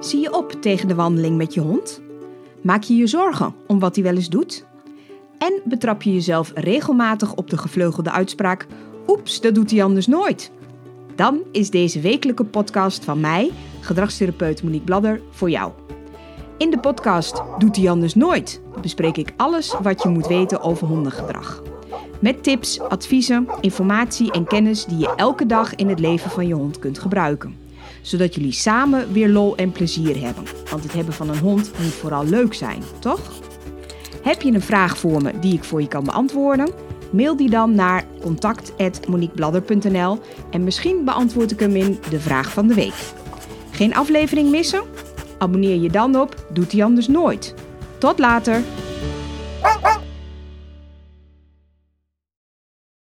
Zie je op tegen de wandeling met je hond? Maak je je zorgen om wat hij wel eens doet? En betrap je jezelf regelmatig op de gevleugelde uitspraak: Oeps, dat doet hij anders nooit? Dan is deze wekelijke podcast van mij, gedragstherapeut Monique Bladder, voor jou. In de podcast Doet hij anders nooit bespreek ik alles wat je moet weten over hondengedrag. Met tips, adviezen, informatie en kennis die je elke dag in het leven van je hond kunt gebruiken. Zodat jullie samen weer lol en plezier hebben. Want het hebben van een hond moet vooral leuk zijn, toch? Heb je een vraag voor me die ik voor je kan beantwoorden? Mail die dan naar contact.moniquebladder.nl en misschien beantwoord ik hem in de vraag van de week. Geen aflevering missen? Abonneer je dan op Doet hij anders nooit. Tot later!